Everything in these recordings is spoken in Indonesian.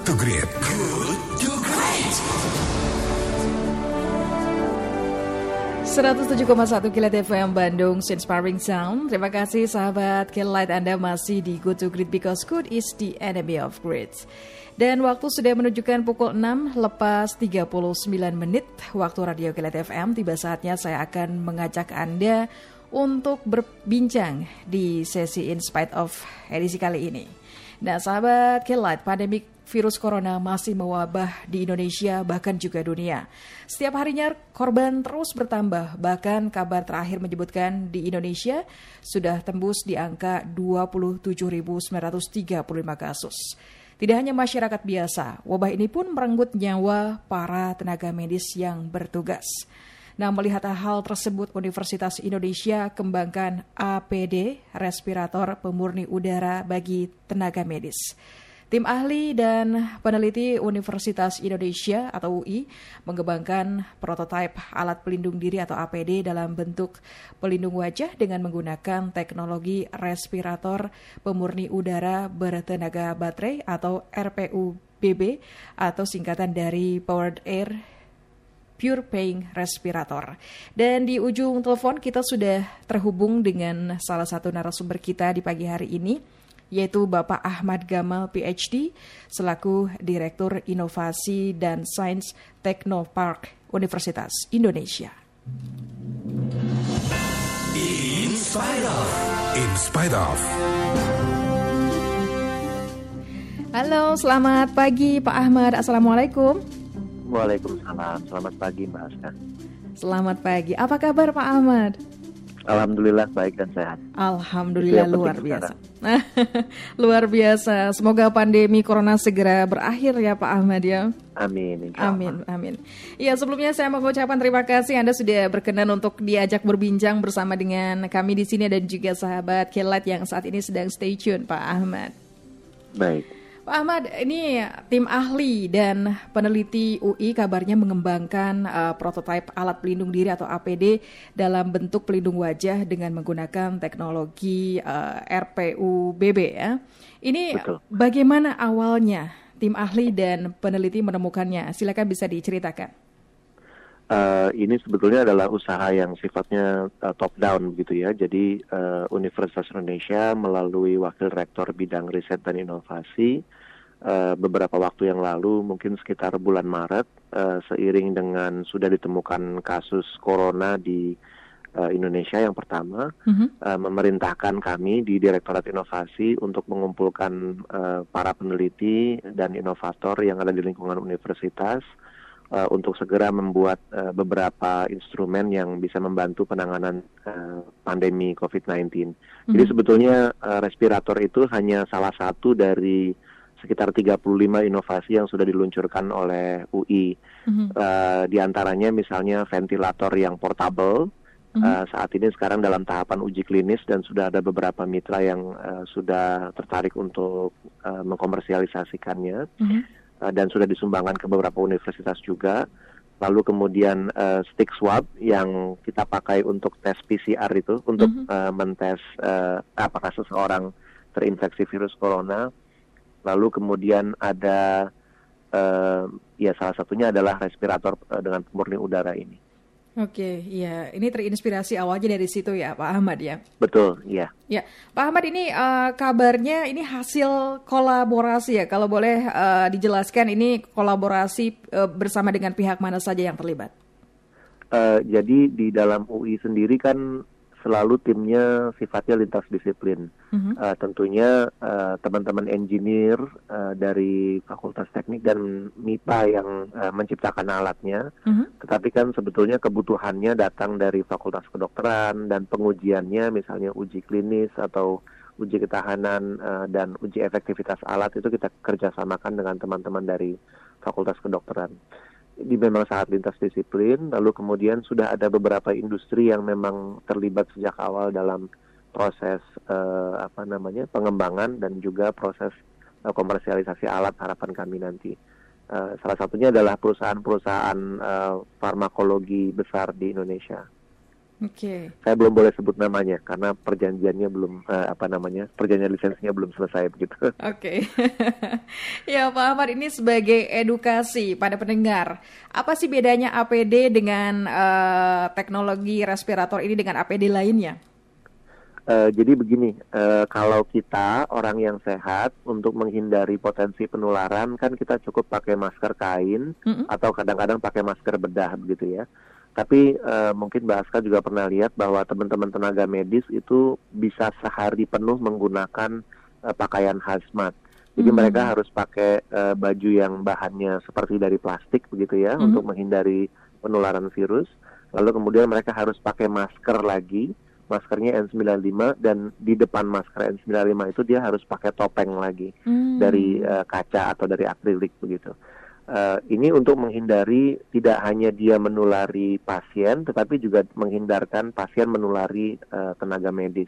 Good to Great. Good to Great. 107,1 Kilat FM Bandung Inspiring Sound Terima kasih sahabat Kilat Anda masih di Good to Great Because good is the enemy of great Dan waktu sudah menunjukkan pukul 6 lepas 39 menit Waktu Radio Kilat FM Tiba saatnya saya akan mengajak Anda untuk berbincang di sesi In Spite of edisi kali ini Nah sahabat Kilat, pandemi virus corona masih mewabah di Indonesia bahkan juga dunia. Setiap harinya korban terus bertambah, bahkan kabar terakhir menyebutkan di Indonesia sudah tembus di angka 27.935 kasus. Tidak hanya masyarakat biasa, wabah ini pun merenggut nyawa para tenaga medis yang bertugas. Nah, melihat hal tersebut, Universitas Indonesia kembangkan APD, respirator pemurni udara bagi tenaga medis. Tim ahli dan peneliti Universitas Indonesia atau UI mengembangkan prototipe alat pelindung diri atau APD dalam bentuk pelindung wajah dengan menggunakan teknologi respirator pemurni udara bertenaga baterai atau RPUBB atau singkatan dari Powered Air Pure Paying Respirator. Dan di ujung telepon kita sudah terhubung dengan salah satu narasumber kita di pagi hari ini, yaitu Bapak Ahmad Gamal PhD, selaku Direktur Inovasi dan Sains Teknopark Universitas Indonesia. In spite of. In spite of. Halo, selamat pagi Pak Ahmad. Assalamualaikum. Waalaikumsalam. Selamat pagi Mbak Aska. Selamat pagi. Apa kabar Pak Ahmad? Alhamdulillah baik dan sehat. Alhamdulillah luar biasa. luar biasa. Semoga pandemi corona segera berakhir ya Pak Ahmad ya. Amin. Amin. Amin. Ya sebelumnya saya mau mengucapkan terima kasih Anda sudah berkenan untuk diajak berbincang bersama dengan kami di sini dan juga sahabat Kelat yang saat ini sedang stay tune Pak Ahmad. Baik. Pak Ahmad, ini tim ahli dan peneliti UI kabarnya mengembangkan uh, prototipe alat pelindung diri atau APD dalam bentuk pelindung wajah dengan menggunakan teknologi uh, RPUBB ya. Ini Betul. bagaimana awalnya tim ahli dan peneliti menemukannya? Silakan bisa diceritakan uh, ini sebetulnya adalah usaha yang sifatnya uh, top down gitu ya. Jadi uh, Universitas Indonesia melalui wakil rektor bidang riset dan inovasi uh, beberapa waktu yang lalu, mungkin sekitar bulan Maret, uh, seiring dengan sudah ditemukan kasus corona di uh, Indonesia yang pertama, uh-huh. uh, memerintahkan kami di Direktorat Inovasi untuk mengumpulkan uh, para peneliti dan inovator yang ada di lingkungan universitas uh, untuk segera membuat uh, beberapa instrumen yang bisa membantu penanganan uh, pandemi COVID-19. Mm-hmm. Jadi sebetulnya uh, respirator itu hanya salah satu dari sekitar 35 inovasi yang sudah diluncurkan oleh UI. Mm-hmm. Uh, di antaranya misalnya ventilator yang portable. Uh, saat ini sekarang dalam tahapan uji klinis dan sudah ada beberapa mitra yang uh, sudah tertarik untuk uh, mengkomersialisasikannya. Mm-hmm uh, dan sudah disumbangkan ke beberapa universitas juga. Lalu kemudian uh, stick swab yang kita pakai untuk tes PCR itu untuk mm -hmm. uh, mentes uh, apakah seseorang terinfeksi virus corona. Lalu kemudian ada uh, ya salah satunya adalah respirator uh, dengan pemurni udara ini. Oke, iya. Ini terinspirasi awalnya dari situ ya, Pak Ahmad ya? Betul, iya. Ya, Pak Ahmad ini uh, kabarnya ini hasil kolaborasi ya. Kalau boleh uh, dijelaskan ini kolaborasi uh, bersama dengan pihak mana saja yang terlibat? Uh, jadi di dalam UI sendiri kan selalu timnya sifatnya lintas disiplin. Mm-hmm. Uh, tentunya uh, teman-teman engineer uh, dari Fakultas Teknik dan MIPA yang uh, menciptakan alatnya, mm-hmm. tetapi kan sebetulnya kebutuhannya datang dari Fakultas Kedokteran dan pengujiannya misalnya uji klinis atau uji ketahanan uh, dan uji efektivitas alat itu kita kerjasamakan dengan teman-teman dari Fakultas Kedokteran di memang sangat lintas disiplin, lalu kemudian sudah ada beberapa industri yang memang terlibat sejak awal dalam proses uh, apa namanya pengembangan dan juga proses uh, komersialisasi alat harapan kami nanti. Uh, salah satunya adalah perusahaan-perusahaan uh, farmakologi besar di Indonesia. Oke. Okay. Saya belum boleh sebut namanya karena perjanjiannya belum uh, apa namanya perjanjian lisensinya belum selesai begitu. Oke. Okay. ya Pak Ahmad ini sebagai edukasi pada pendengar, apa sih bedanya APD dengan uh, teknologi respirator ini dengan APD lainnya? Uh, jadi begini, uh, kalau kita orang yang sehat untuk menghindari potensi penularan kan kita cukup pakai masker kain mm -hmm. atau kadang-kadang pakai masker bedah begitu ya. Tapi uh, mungkin Mbak Aska juga pernah lihat bahwa teman-teman tenaga medis itu bisa sehari penuh menggunakan uh, pakaian hazmat. Jadi hmm. mereka harus pakai uh, baju yang bahannya seperti dari plastik begitu ya hmm. untuk menghindari penularan virus. Lalu kemudian mereka harus pakai masker lagi, maskernya N95 dan di depan masker N95 itu dia harus pakai topeng lagi hmm. dari uh, kaca atau dari akrilik begitu. Uh, ini untuk menghindari tidak hanya dia menulari pasien, tetapi juga menghindarkan pasien menulari uh, tenaga medis.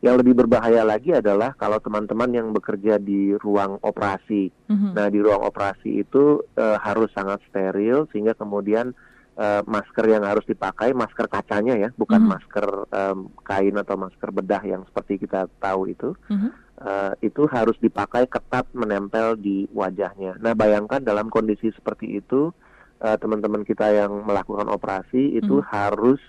Yang lebih berbahaya lagi adalah kalau teman-teman yang bekerja di ruang operasi. Mm-hmm. Nah, di ruang operasi itu uh, harus sangat steril sehingga kemudian uh, masker yang harus dipakai masker kacanya ya, bukan mm-hmm. masker um, kain atau masker bedah yang seperti kita tahu itu. Mm-hmm uh, itu harus dipakai ketat menempel di wajahnya. Nah, bayangkan dalam kondisi seperti itu uh, teman-teman kita yang melakukan operasi itu hmm. harus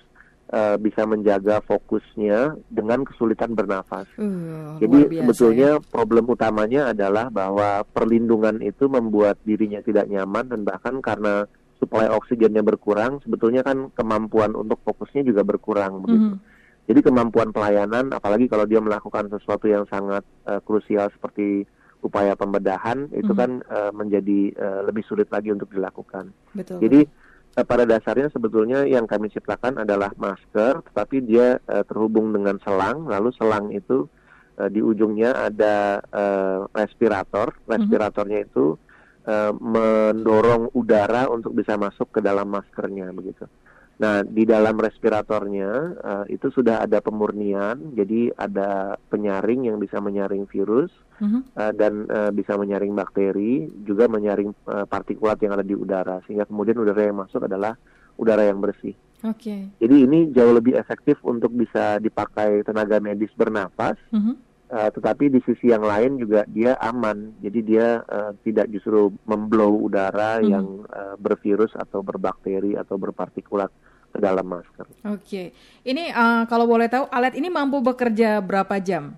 uh, bisa menjaga fokusnya dengan kesulitan bernafas. Uh, Jadi sebetulnya ya. problem utamanya adalah bahwa perlindungan itu membuat dirinya tidak nyaman dan bahkan karena suplai oksigennya berkurang, sebetulnya kan kemampuan untuk fokusnya juga berkurang begitu. Hmm. Jadi kemampuan pelayanan, apalagi kalau dia melakukan sesuatu yang sangat uh, krusial seperti upaya pembedahan, itu mm -hmm. kan uh, menjadi uh, lebih sulit lagi untuk dilakukan. Betul. Jadi uh, pada dasarnya sebetulnya yang kami ciptakan adalah masker, tetapi dia uh, terhubung dengan selang, lalu selang itu uh, di ujungnya ada uh, respirator, mhm. respiratornya mm -hmm. itu uh, mendorong udara untuk bisa masuk ke dalam maskernya begitu. Nah, di dalam respiratornya uh, itu sudah ada pemurnian, jadi ada penyaring yang bisa menyaring virus uh-huh. uh, dan uh, bisa menyaring bakteri, juga menyaring uh, partikulat yang ada di udara, sehingga kemudian udara yang masuk adalah udara yang bersih. Oke. Okay. Jadi ini jauh lebih efektif untuk bisa dipakai tenaga medis bernafas. Uh-huh. Uh, tetapi di sisi yang lain juga dia aman, jadi dia uh, tidak justru memblow udara hmm. yang uh, bervirus atau berbakteri atau berpartikulat ke dalam masker. Oke, ini uh, kalau boleh tahu alat ini mampu bekerja berapa jam?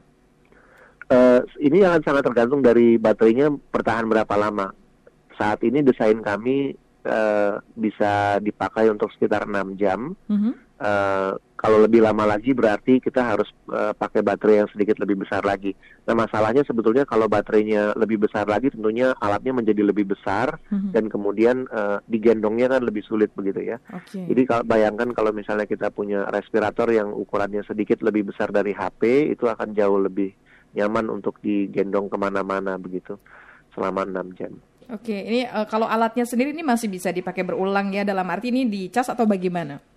Uh, ini akan sangat tergantung dari baterainya bertahan berapa lama. Saat ini desain kami uh, bisa dipakai untuk sekitar 6 jam. -huh. uh, kalau lebih lama lagi berarti kita harus uh, pakai baterai yang sedikit lebih besar lagi. Nah masalahnya sebetulnya kalau baterainya lebih besar lagi tentunya alatnya menjadi lebih besar mm-hmm. dan kemudian uh, digendongnya kan lebih sulit begitu ya. Okay. Jadi kalau bayangkan kalau misalnya kita punya respirator yang ukurannya sedikit lebih besar dari HP itu akan jauh lebih nyaman untuk digendong ke mana-mana begitu selama 6 jam. Oke, ini uh, kalau alatnya sendiri ini masih bisa dipakai berulang ya dalam arti ini dicas atau bagaimana?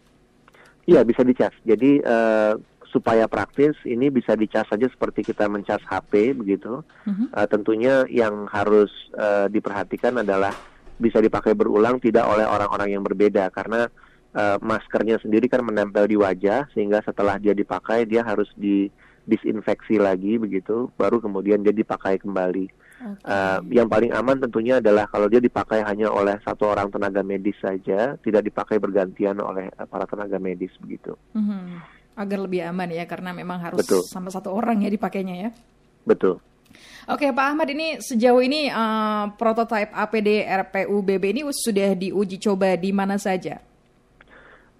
Iya bisa dicas. Jadi uh, supaya praktis ini bisa dicas saja seperti kita mencas HP begitu. Uh-huh. Uh, tentunya yang harus uh, diperhatikan adalah bisa dipakai berulang tidak oleh orang-orang yang berbeda karena uh, maskernya sendiri kan menempel di wajah sehingga setelah dia dipakai dia harus di disinfeksi lagi begitu baru kemudian dia dipakai kembali. Okay. Uh, yang paling aman tentunya adalah kalau dia dipakai hanya oleh satu orang tenaga medis saja, tidak dipakai bergantian oleh uh, para tenaga medis begitu. Mm-hmm. Agar lebih aman ya, karena memang harus Betul. sama satu orang ya dipakainya ya. Betul. Oke Pak Ahmad ini sejauh ini uh, prototipe APD RPUBB ini sudah diuji coba di mana saja?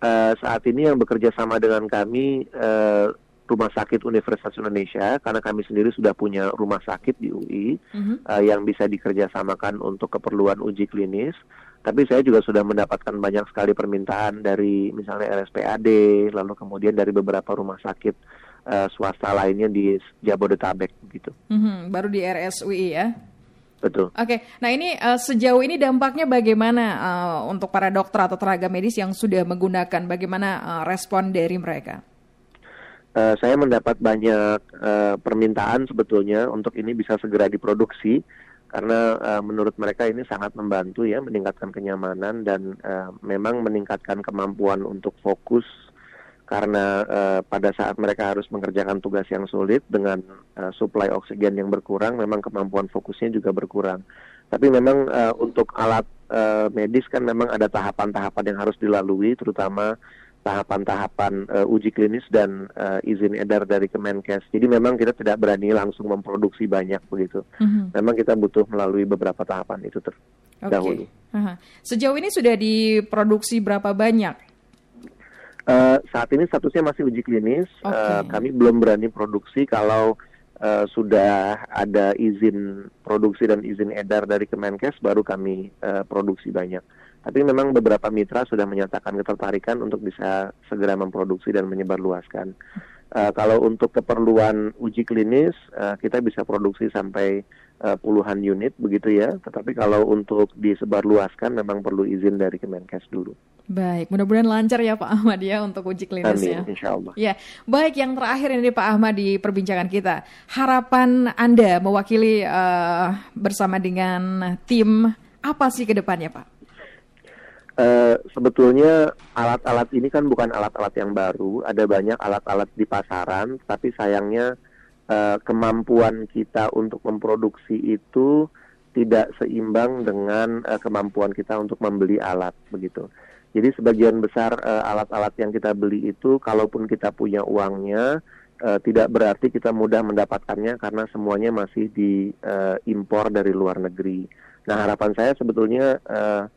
Uh, saat ini yang bekerja sama dengan kami uh, Rumah Sakit Universitas Indonesia karena kami sendiri sudah punya rumah sakit di UI mm-hmm. uh, yang bisa dikerjasamakan untuk keperluan uji klinis. Tapi saya juga sudah mendapatkan banyak sekali permintaan dari misalnya RSPAD, lalu kemudian dari beberapa rumah sakit uh, swasta lainnya di Jabodetabek gitu. Mm-hmm. Baru di RSUI ya? Betul. Oke, okay. nah ini uh, sejauh ini dampaknya bagaimana uh, untuk para dokter atau tenaga medis yang sudah menggunakan? Bagaimana uh, respon dari mereka? Uh, saya mendapat banyak uh, permintaan sebetulnya untuk ini bisa segera diproduksi karena uh, menurut mereka ini sangat membantu ya meningkatkan kenyamanan dan uh, memang meningkatkan kemampuan untuk fokus karena uh, pada saat mereka harus mengerjakan tugas yang sulit dengan uh, supply oksigen yang berkurang, memang kemampuan fokusnya juga berkurang. Tapi memang uh, untuk alat uh, medis kan memang ada tahapan-tahapan yang harus dilalui, terutama tahapan-tahapan uh, uji klinis dan uh, izin edar dari Kemenkes. Jadi memang kita tidak berani langsung memproduksi banyak begitu. Mm-hmm. Memang kita butuh melalui beberapa tahapan itu terdahulu. Okay. Uh-huh. Sejauh ini sudah diproduksi berapa banyak? Uh, saat ini statusnya masih uji klinis. Okay. Uh, kami belum berani produksi kalau uh, sudah ada izin produksi dan izin edar dari Kemenkes, baru kami uh, produksi banyak. Tapi memang beberapa mitra sudah menyatakan ketertarikan untuk bisa segera memproduksi dan menyebarluaskan. Uh, kalau untuk keperluan uji klinis, uh, kita bisa produksi sampai uh, puluhan unit begitu ya. Tetapi kalau untuk disebarluaskan memang perlu izin dari Kemenkes dulu. Baik, mudah-mudahan lancar ya Pak Ahmad ya untuk uji klinisnya. Amin, insya Allah. Ya, baik yang terakhir ini Pak Ahmad di perbincangan kita. Harapan Anda mewakili uh, bersama dengan tim apa sih ke depannya Pak? Uh, sebetulnya alat-alat ini kan bukan alat-alat yang baru, ada banyak alat-alat di pasaran, tapi sayangnya uh, kemampuan kita untuk memproduksi itu tidak seimbang dengan uh, kemampuan kita untuk membeli alat begitu. Jadi sebagian besar alat-alat yang kita beli itu, kalaupun kita punya uangnya, tidak berarti kita mudah mendapatkannya karena semuanya masih diimpor dari luar negeri. Nah harapan saya sebetulnya uh,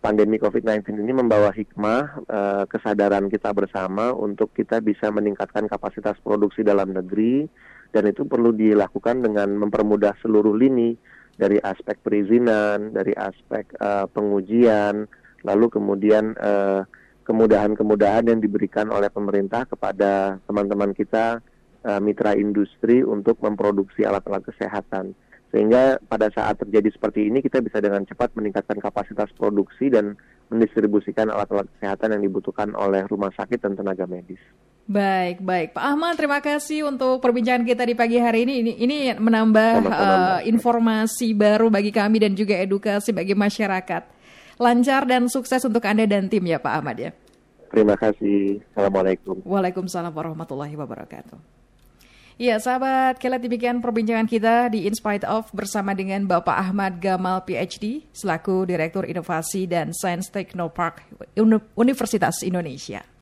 pandemi COVID-19 ini membawa hikmah uh, kesadaran kita bersama untuk kita bisa meningkatkan kapasitas produksi dalam negeri dan itu perlu dilakukan dengan mempermudah seluruh lini dari aspek perizinan, dari aspek uh, pengujian, lalu kemudian uh, kemudahan-kemudahan yang diberikan oleh pemerintah kepada teman-teman kita mitra industri untuk memproduksi alat-alat kesehatan. Sehingga pada saat terjadi seperti ini kita bisa dengan cepat meningkatkan kapasitas produksi dan mendistribusikan alat-alat kesehatan yang dibutuhkan oleh rumah sakit dan tenaga medis. Baik, baik. Pak Ahmad, terima kasih untuk perbincangan kita di pagi hari ini. Ini, ini menambah uh, informasi baru bagi kami dan juga edukasi bagi masyarakat. Lancar dan sukses untuk Anda dan tim ya Pak Ahmad ya. Terima kasih. Assalamualaikum. Waalaikumsalam warahmatullahi wabarakatuh. Ya, sahabat, kira demikian perbincangan kita di In Spite Of bersama dengan Bapak Ahmad Gamal PhD selaku Direktur Inovasi dan Sains Technopark Universitas Indonesia.